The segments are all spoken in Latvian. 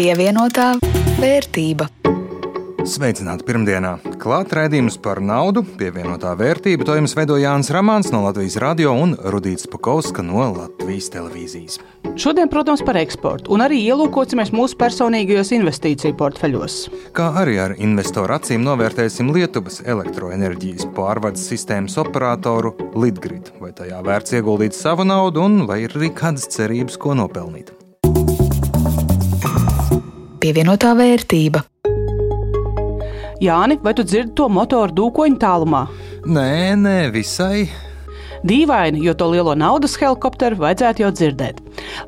Pievienotā vērtība. Sveicināti pirmdienā! Klāt raidījums par naudu, pievienotā vērtība. To jums veido Jānis Rāmāns no Latvijas radio un Rudīts Pakauska no Latvijas televīzijas. Šodien, protams, par eksportu un arī ielūkosimies mūsu personīgajos investīciju portfeļos. Kā arī ar investoru acīm novērtēsim Lietuvas elektroenerģijas pārvades sistēmas operatoru Litgrid. Vai tajā vērts ieguldīt savu naudu un vai ir arī kādas cerības, ko nopelnīt? Pievienotā vērtība. Jāni, vai tu dzirdi to motoru dūkoņu tālumā? Nē, nē, visai. Dīvaini, jo to lielo naudas helikopteru vajadzētu jau dzirdēt.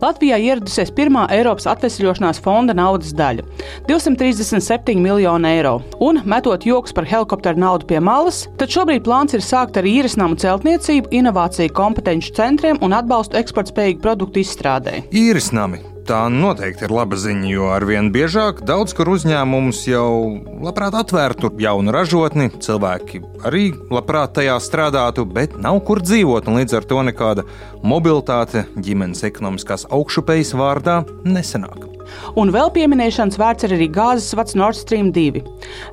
Latvijā ieradusies pirmā Eiropas atvesļošanās fonda naudas daļa - 237 miljoni eiro. Un, metot joks par helikopteru naudu pie malas, tad šobrīd plāns ir sākt ar īres namu celtniecību, inovāciju kompetenci centriem un atbalstu eksportspējīgu produktu izstrādē. Īres nami Tā noteikti ir laba ziņa, jo arvien biežāk daudz kur uzņēmums jau labprāt atvērtu jaunu ražotni, cilvēki arī labprāt tajā strādātu, bet nav kur dzīvot, un līdz ar to nekāda mobilitāte ģimenes ekonomiskās augšupejas vārdā nesenāk. Un vēl pieminēšanas vērts ir arī gāzes vats Nord Stream 2.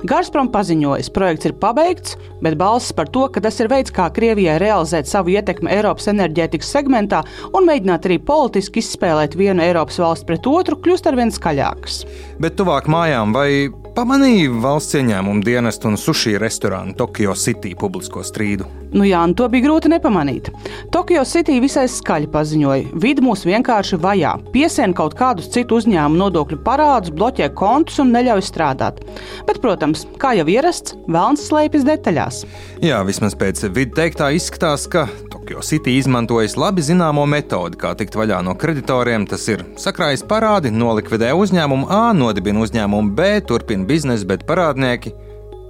Gazprom paziņoja, projekts ir pabeigts, bet balsis par to, ka tas ir veids, kā Krievijai realizēt savu ietekmi Eiropas enerģētikas segmentā un mēģināt arī politiski izspēlēt vienu Eiropas valsti pret otru, kļūst arvien skaļākas. Bet tuvāk mājām vai pamanīja valsts ieņēmumu dienestu un sushi restorānu Tokyo City publisko strīdu? Nu jā, to bija grūti nepamanīt. Tokyo City visai skaļi paziņoja, vidi mūs vienkārši vajā, piesien kaut kādus citu uzņēmumu nodokļu parādus, bloķē kontus un neļauj strādāt. Bet, protams, kā jau ierasts, vēlns slēpjas detaļās. Jā, vismaz pēc vidu teiktā izskatās, ka Tokyo City izmantojas labi zināmo metodi, kā tikt vaļā no kreditoriem. Tas ir sakrājas parādi, nolikvidē uzņēmumu A, nodibina uzņēmumu B, turpina biznesu, bet parādnieki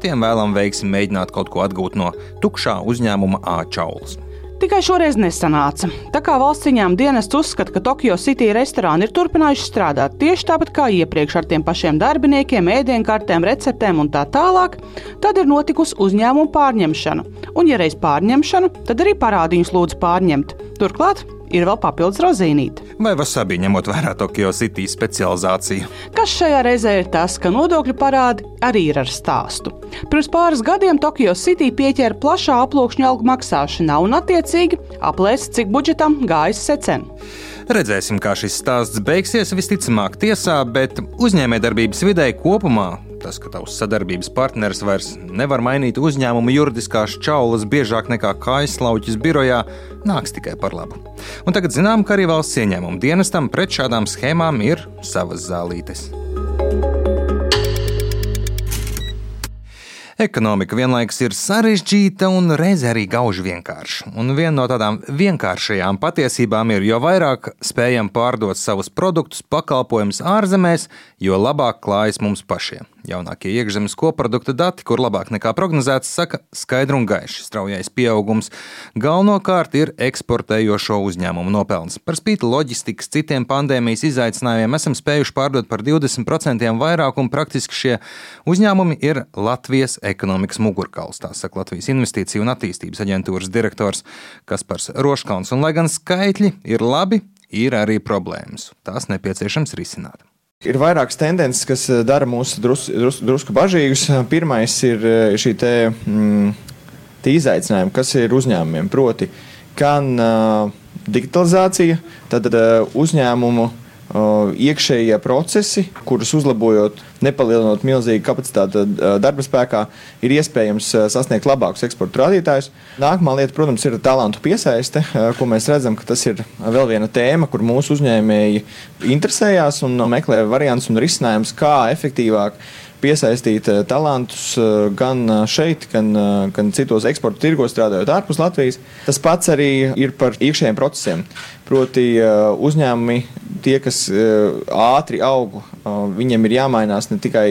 tiem vēlam veiksim mēģināt kaut ko atgūt no tukšā uzņēmuma A čaulas. Tikai šoreiz nesanāca. Tā kā valsts ieņēmuma dienests uzskata, ka Tokio City restorāni ir turpinājuši strādāt tieši tāpat kā iepriekš ar tiem pašiem darbiniekiem, ēdienkartēm, receptēm un tā tālāk, tad ir notikusi uzņēmuma pārņemšana. Un, ja reiz pārņemšana, tad arī parādiņus lūdzu pārņemt. Turklāt ir vēl papildus rozīnīte. Vai wasabi ņemot vērā Tokio City specializāciju? Kas šajā reizē ir tas, ka nodokļu parādi arī ir ar stāstu. Pirms pāris gadiem Tokio City pieķēra plašā aploksņa algu maksāšanā un, attiecīgi, aplēsa, cik budžetam gājas secen. Redzēsim, kā šis stāsts beigsies. Visticamāk, tiesā, bet uzņēmējdarbības vidē kopumā tas, ka tavs sadarbības partneris vairs nevar mainīt uzņēmuma juridiskās čaulas biežāk nekā kaislauķis birojā, nāks tikai par labu. Un tagad zinām, ka arī valsts ieņēmuma dienestam pret šādām schēmām ir savas zālītes. Ekonomika vienlaikus ir sarežģīta un reizē arī gauži vienkārša. Un viena no tādām vienkāršajām patiesībām ir, jo vairāk spējam pārdot savus produktus, pakalpojumus ārzemēs, jo labāk klājas mums pašiem. Jaunākie iekšzemes koprodukta dati, kur labāk nekā prognozēts, saka skaidri un gaiši. Straujais pieaugums galvenokārt ir eksportējošo uzņēmumu nopelns. Par spīti loģistikas, citiem pandēmijas izaicinājumiem esam spējuši pārdot par 20% vairāk, un praktiski šie uzņēmumi ir Latvijas ekonomikas mugurkauls. Tā saka Latvijas Investīciju un attīstības aģentūras direktors Kaspars Roškauns. Un lai gan skaitļi ir labi, ir arī problēmas. Tās nepieciešams risināt. Ir vairākas tendences, kas eh, dara mūs drus, drus, drusku bažīgus. Pirmais ir eh, šī te, mm, izaicinājuma, kas ir uzņēmumiem. Proti, gan uh, digitalizācija, tad uh, uzņēmumu iekšējie procesi, kurus uzlabojot, nepalielinot milzīgu kapacitāti darba spēkā, ir iespējams sasniegt labākus eksporta rādītājus. Nākamā lieta, protams, ir talantu piesaiste, ko mēs redzam, ka tas ir vēl viena tēma, kur mūsu uzņēmēji interesējās un meklē variantus un risinājumus, kā efektīvāk piesaistīt talantus gan šeit, gan, gan citos eksporta tirgos, strādājot ārpus Latvijas. Tas pats arī ir par iekšējiem procesiem. Proti, uzņēmumi tie, kas ātri aug, viņiem ir jāmainās ne tikai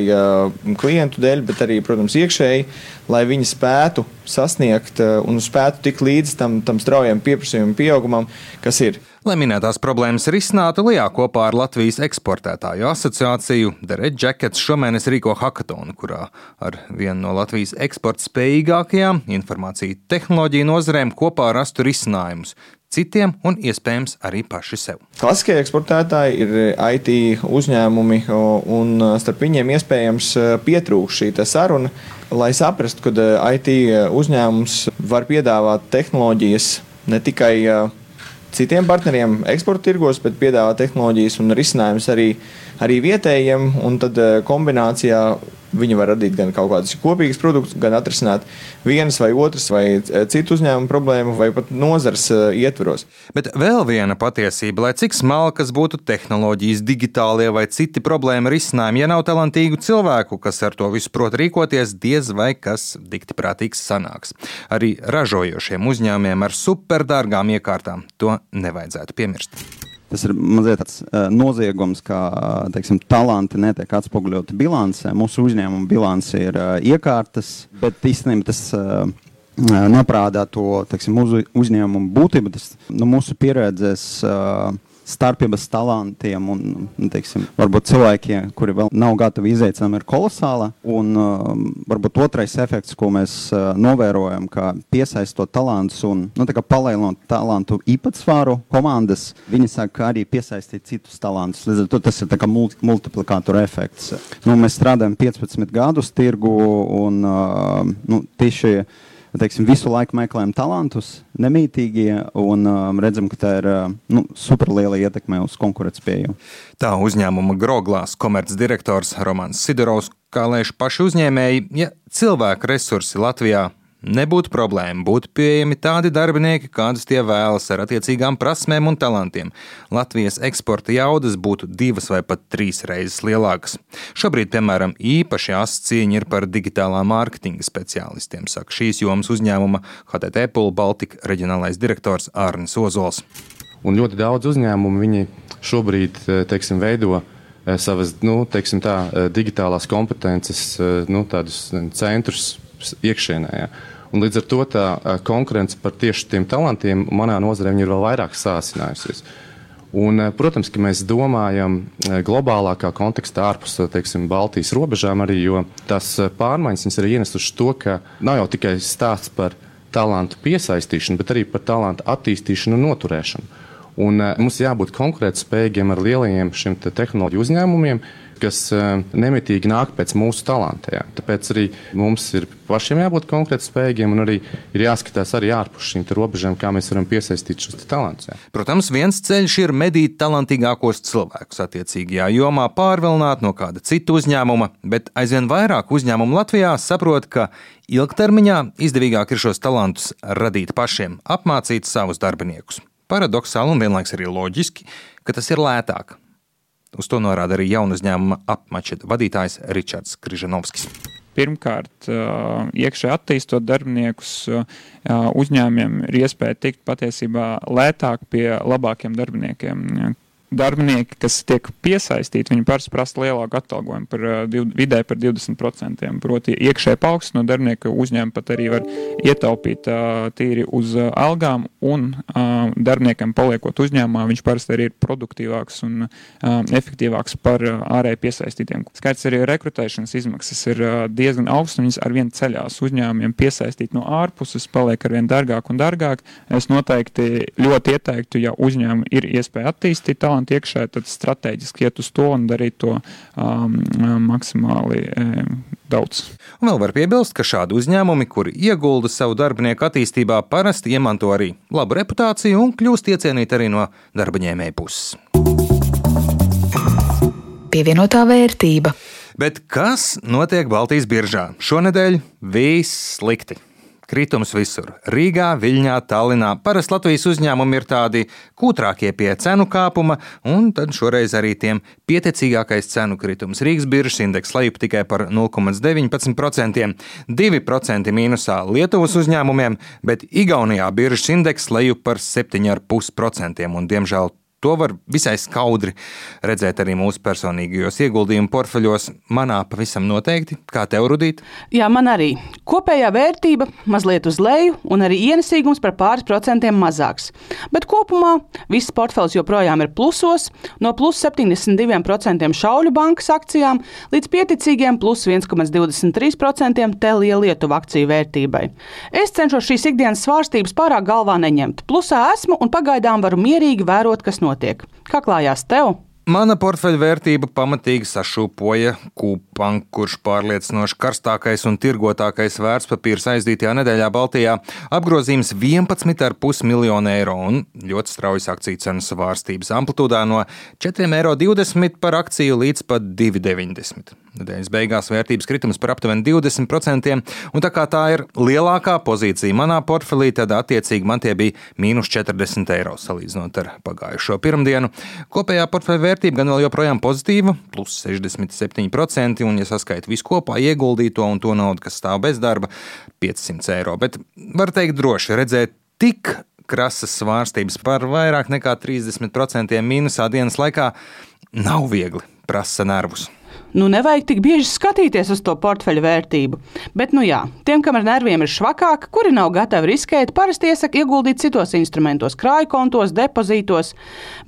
klientu dēļ, bet arī, protams, iekšēji, lai viņi spētu sasniegt un spētu tikt līdz tam, tam straujam pieprasījuma pieaugumam, kas ir. Lai minētās problēmas risinātu, Lijā kopā ar Latvijas eksportētāju asociāciju The Red Jackets šomēnes rīko hackathonu, kurā ar vienu no Latvijas eksporta spējīgākajām informāciju tehnoloģiju nozarēm kopā rastu risinājumus citiem un iespējams arī paši sev. Klasiskie eksportētāji ir IT uzņēmumi, un starp viņiem iespējams pietrūkst šī saruna, lai saprastu, ka IT uzņēmums var piedāvāt tehnoloģijas ne tikai citiem partneriem eksporta tirgos, bet piedāvā tehnoloģijas un risinājumus arī, arī vietējiem. Un tad eh, kombinācijā viņi var radīt gan kaut kādus kopīgus produktus, gan atrisināt vienas vai otras vai eh, citu uzņēmumu problēmu, vai pat nozars eh, ietvaros. Bet vēl viena patiesība, lai cik smalkas būtu tehnoloģijas, digitālie vai citi problēma risinājumi, ja nav talantīgu cilvēku, kas ar to visu prot rīkoties, diez vai kas dikti prātīgs sanāks. Arī ražojošiem uzņēmumiem ar superdārgām iekārtām to nevajadzētu piemirst. Tas ir mazliet tāds uh, noziegums, ka teiksim, talanti netiek atspoguļoti bilancē. Mūsu uzņēmuma bilance ir uh, iekārtas, bet īstenībā tas uh, neprādā to teiksim, uz, uzņēmumu būtību. Tas, nu, mūsu pieredzes. Uh, starpības talantiem un nu, teiksim, varbūt cilvēkiem, kuri vēl nav gatavi izaicinājumam, ir kolosāla. Un um, varbūt otrais efekts, ko mēs uh, novērojam, ka piesaistot talantus un nu, palielinot talantu īpatsvaru komandas, viņi sāk arī piesaistīt citus talantus. Līdz ar to tas ir multiplikātora efekts. Nu, mēs strādājam 15 gadus tirgu un uh, nu, tieši teiksim, visu laiku meklējam talantus, nemītīgie, un um, redzam, ka tā ir uh, nu, superliela ietekme uz konkurētspēju. Tā uzņēmuma Groglās komercdirektors Romans Sidorovs, kā lēš paši uzņēmēji, ja cilvēku resursi Latvijā Nebūtu problēma, būtu pieejami tādi darbinieki, kādus tie vēlas, ar attiecīgām prasmēm un talantiem. Latvijas eksporta jaudas būtu divas vai pat trīs reizes lielākas. Šobrīd, piemēram, īpaši asa cieņa ir par digitālā mārketinga speciālistiem, saka šīs jomas uzņēmuma HTT Apple Baltica reģionālais direktors Arnis Ozols. Un ļoti daudz uzņēmumu viņi šobrīd eh, teiksim, veido eh, savas nu, teiksim tā, eh, digitālās kompetences, nu, centrus iekšienē. Ja. Un līdz ar to tā konkurence par tieši tiem talantiem manā nozarē ir vēl vairāk sāsinājusies. Un, protams, ka mēs domājam globālākā kontekstā ārpus teiksim, Baltijas robežām arī, jo tas pārmaiņas arī ienesušas to, ka nav jau tikai stāsts par talantu piesaistīšanu, bet arī par talantu attīstīšanu un noturēšanu. Un, mums jābūt konkurētspējīgiem ar lielajiem tehnoloģiju uzņēmumiem, kas eh, nemitīgi nāk pēc mūsu talantiem. Tāpēc arī mums ir pašiem jābūt konkrēti spējīgiem un arī ir jāskatās arī ārpus šīm robežām, kā mēs varam piesaistīt šos talantus. Protams, viens ceļš ir medīt talantīgākos cilvēkus attiecīgajā jomā, pārvilināt no kāda cita uzņēmuma, bet aizvien vairāk uzņēmumu Latvijā saprot, ka ilgtermiņā izdevīgāk ir šos talantus radīt pašiem, apmācīt savus darbiniekus. Paradoxāli un vienlaikus arī loģiski, ka tas ir lētāk Uz to norāda arī jaunu uzņēmuma apmača vadītājs Ričards Križanovskis. Pirmkārt, iekšēji attīstot darbiniekus, uzņēmumiem ir iespēja tikt patiesībā lētāk pie labākiem darbiniekiem, darbinieki, kas tiek piesaistīti, viņi parasti prasa lielāku atalgojumu par vidē par 20%. Proti, iekšēji paaugstināt no darbinieka uzņēmuma pat arī var ietaupīt tīri uz algām, un uh, darbiniekam paliekot uzņēmumā, viņš parasti arī ir produktīvāks un efektīvāks par ārēji piesaistītiem. Skaidrs arī rekrutēšanas izmaksas ir diezgan augstas, un viņas arvien ceļās uzņēmumiem piesaistīt no ārpuses, paliek arvien dārgāk un dārgāk. Es noteikti ļoti ieteiktu, ja uzņēmumi ir iespēja attīstīt talantu, iekšā, tad strateģiski iet uz to un darīt to um, maksimāli um, daudz. Un vēl var piebilst, ka šādi uzņēmumi, kuri iegulda savu darbinieku attīstībā, parasti iemanto arī labu reputāciju un kļūst iecienīti arī no darba ņēmēja puses. Pievienotā vērtība. Bet kas notiek Baltijas biržā? Šonadēļ viss slikti. Kritums visur - Rīgā, Viļņā, Tallinā. Parasti Latvijas uzņēmumi ir tādi kūtrākie pie cenu kāpuma, un tad šoreiz arī tiem pieticīgākais cenu kritums. Rīgas biržas indeks lejup tikai par 0,19%, 2% mīnusā Lietuvas uzņēmumiem, bet Igaunijā biržas indeks lejup par 7,5%, un diemžēl To var visai skaudri redzēt arī mūsu personīgajos ieguldījumu portfeļos. Manā pavisam noteikti, kā tev rudīt. Jā, man arī. Kopējā vērtība mazliet uz leju, un arī ienesīgums par pāris procentiem mazāks. Bet kopumā viss portfels joprojām ir plusos, no plus 72% šauļu bankas akcijām līdz pieticīgiem plus 1,23% Telija Lietuva akciju vērtībai. Es cenšos šīs ikdienas svārstības pārāk galvā neņemt. Plusā esmu un pagaidām varu mierīgi vērot, kas notiek notiek. Kā klājās tev? Mana portfeļa vērtība pamatīgi sašūpoja Kūpanku, kurš pārliecinoši karstākais un tirgotākais vērtspapīrs aizdītajā nedēļā Baltijā apgrozījums 11,5 miljonu eiro un ļoti straujas akciju cenas svārstības amplitūdā no 4,20 eiro par akciju līdz pat 2,90. Nedēļas beigās vērtības kritums par aptuveni 20%, un tā kā tā ir lielākā pozīcija manā portfelī, tad attiecīgi man tie bija mīnus 40 eiro salīdzinot ar pagājušo pirmdienu. Kopējā portfeļa vērtība gan vēl joprojām pozitīva, plus 67%, un, ja saskaita visu kopā ieguldīto un to naudu, kas stāv bez darba, 500 eiro. Bet var teikt droši redzēt tik krasas svārstības par vairāk nekā 30% mīnusā dienas laikā nav viegli, prasa nervus nu, nevajag tik bieži skatīties uz to portfeļu vērtību. Bet, nu jā, tiem, kam ar nerviem ir švakāk, kuri nav gatavi riskēt, parasti iesaka ieguldīt citos instrumentos, krāju kontos, depozītos.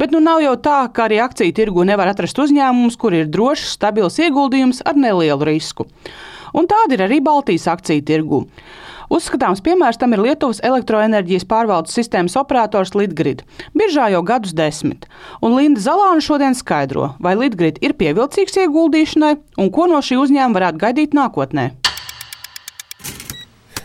Bet nu nav jau tā, ka arī akciju tirgu nevar atrast uzņēmumus, kur ir drošs, stabils ieguldījums ar nelielu risku. Un tāda ir arī Baltijas akciju tirgu. Uzskatāms piemērs tam ir Lietuvas elektroenerģijas pārvaldes sistēmas operators Litgrid. Biržā jau gadus desmit. Un Linda Zalāna šodien skaidro, vai Litgrid ir pievilcīgs ieguldīšanai un ko no šī uzņēmuma varētu gaidīt nākotnē.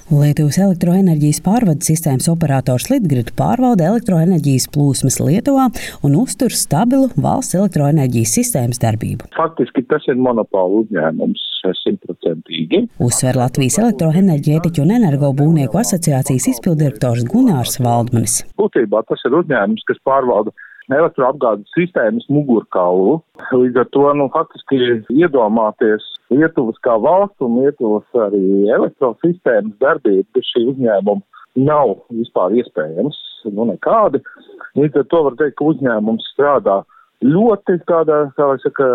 Lietuvas elektroenerģijas pārvades sistēmas operators Litgrid pārvalda elektroenerģijas plūsmas Lietuvā un uztur stabilu valsts elektroenerģijas sistēmas darbību. Faktiski tas ir monopola uzņēmums simtprocentīgi. Uzsver Latvijas elektroenerģētiķu un energobūvnieku asociācijas izpildirektors Gunārs Valdmanis. Būtībā tas ir uzņēmums, kas pārvalda elektroapgādes sistēmas mugurkaulu. Līdz ar to, nu, faktiski iedomāties Lietuvas kā valsts un Lietuvas arī elektrosistēmas darbību bez šī uzņēmuma nav vispār iespējams, nu, nekādi. Līdz ar to var teikt, ka uzņēmums strādā ļoti tādā, kā lai saka,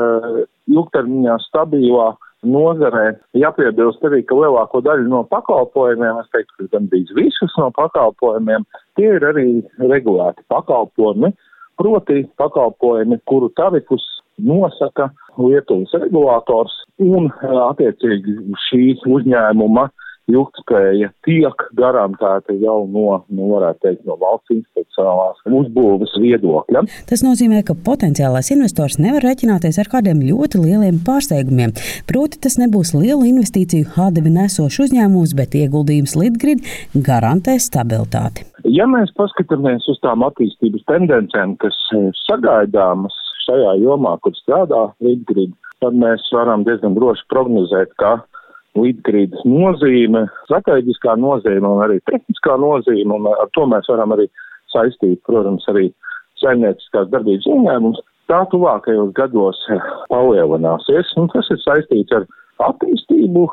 ilgtermiņā stabilā nozarē. Jāpiebilst arī, ka lielāko daļu no pakalpojumiem, es teiktu, ka gandrīz visus no pakalpojumiem, tie ir arī regulēti pakalpojumi proti pakalpojumi, kuru tarifus nosaka Lietuvas regulators un attiecīgi šī uzņēmuma ilgspēja tiek garantēta jau no, nu, varētu teikt, no valsts institucionālās uzbūves viedokļa. Tas nozīmē, ka potenciālais investors nevar rēķināties ar kādiem ļoti lieliem pārsteigumiem. Proti, tas nebūs lielu investīciju atdevi nesošs uzņēmums, bet ieguldījums Litgrid garantē stabilitāti. Ja mēs paskatāmies uz tām attīstības tendencēm, kas sagaidāmas šajā jomā, kur strādā Litgrid, tad mēs varam diezgan droši prognozēt, ka Litgridas nozīme, strateģiskā nozīme un arī tehniskā nozīme, un ar to mēs varam arī saistīt, protams, arī saimnieciskās darbības uzņēmums, tā tuvākajos gados palielināsies, un tas ir saistīts ar attīstību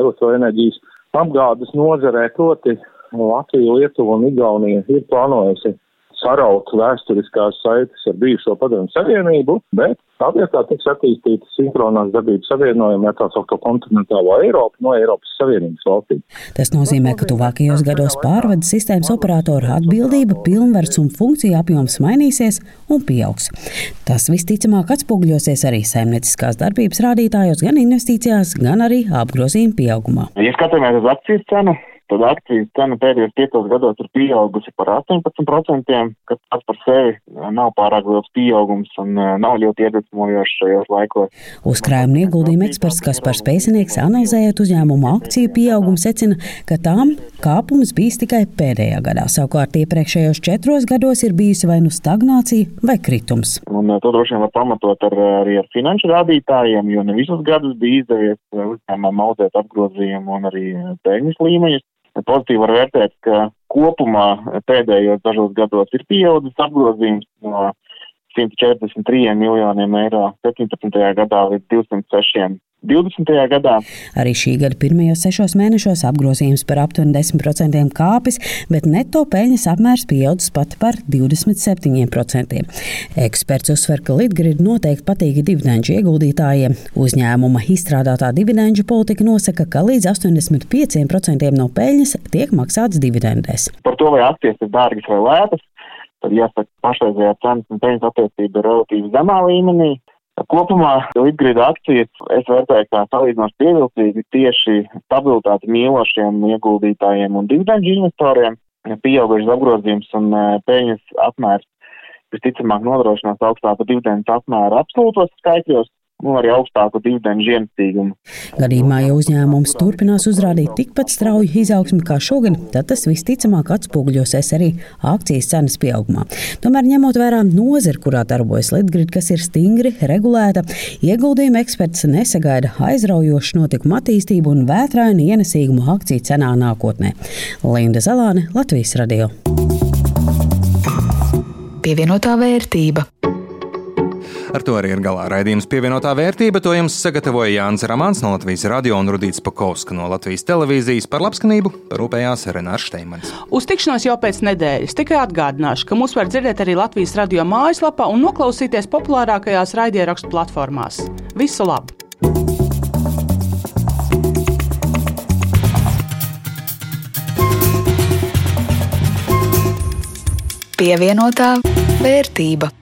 elektroenerģijas apgādes nozarē, proti Latvija, Lietuva un Igaunija ir plānojusi saraut vēsturiskās saites ar bijušo padomu savienību, bet tā vietā tiks attīstīta sinhronās darbības savienojuma ar tā saucamo kontinentālo Eiropu no Eiropas Savienības valstīm. Tas nozīmē, ka tuvākajos gados pārvades sistēmas operātora atbildība, pilnvars un funkcija apjoms mainīsies un pieaugs. Tas visticamāk atspoguļosies arī saimnieciskās darbības rādītājos, gan investīcijās, gan arī apgrozījuma pieaugumā. Ja skatāmies uz akcijas cenu, tad akcijas cena pēdējos piecos gados ir pieaugusi par 18%, kas pats par sevi nav pārāk liels pieaugums un e, nav ļoti iedvesmojošs šajos laikos. Uzkrājuma ieguldījuma eksperts Kaspars Pēcinieks analizējot uzņēmumu akciju pieaugumu secina, ka tām kāpums bijis tikai pēdējā gadā. Savukārt iepriekšējos četros gados ir bijusi vai nu stagnācija vai kritums. Un e, to droši vien var pamatot ar, arī ar finanšu rādītājiem, jo ne visus gadus bija izdevies uzņēmumam audzēt apgrozījumu un arī peļņas līmeņus. Pozitīvi var vērtēt, ka kopumā pēdējos dažos gados ir pieaudzis apgrozījums no 143 miljoniem eiro 17. gadā līdz 206 20. gadā. Arī šī gada pirmajos sešos mēnešos apgrozījums par aptuveni 10% kāpis, bet neto peļņas apmērs pieaudzis pat par 27%. Eksperts uzsver, ka Litgrid noteikti patīk dividendžu ieguldītājiem. Uzņēmuma izstrādātā dividendžu politika nosaka, ka līdz 85% no peļņas tiek maksāts dividendēs. Par to, vai akcijas ir dārgas vai lētas, tad jāsaka, pašreizējā cenas un peļņas attiecība ir relatīvi zemā līmenī. Kopumā Litgrida akcijas es vērtēju kā salīdzinoši pievilcīgi tieši stabilitāti mīlošiem ieguldītājiem un dividendžu investoriem. Pieaugušas apgrozījums un e, peļņas apmērs visticamāk nodrošinās augstāku dividendu apmēru absolūtos skaitļos, un arī augstāku dividendu ziemestīgumu. Gadījumā, ja uzņēmums turpinās uzrādīt tikpat strauju izaugsmi kā šogad, tad tas visticamāk atspoguļosies arī akcijas cenas pieaugumā. Tomēr, ņemot vērā nozari, kurā darbojas Litgrid, kas ir stingri regulēta, ieguldījuma eksperts nesagaida aizraujošu notikumu attīstību un vētrainu ienesīgumu akciju cenā nākotnē. Linda Zalāne, Latvijas radio. Pievienotā vērtība. Ar to arī ir galā raidījums pievienotā vērtība. To jums sagatavoja Jānis Ramāns no Latvijas radio un Rudīts Pakovska no Latvijas televīzijas. Par labskanību parūpējās Renārs Šteimans. Uz tikšanos jau pēc nedēļas tikai atgādināšu, ka mūs var dzirdēt arī Latvijas radio mājaslapā un noklausīties populārākajās raidierakstu platformās. Visu labu! Pievienotā vērtība.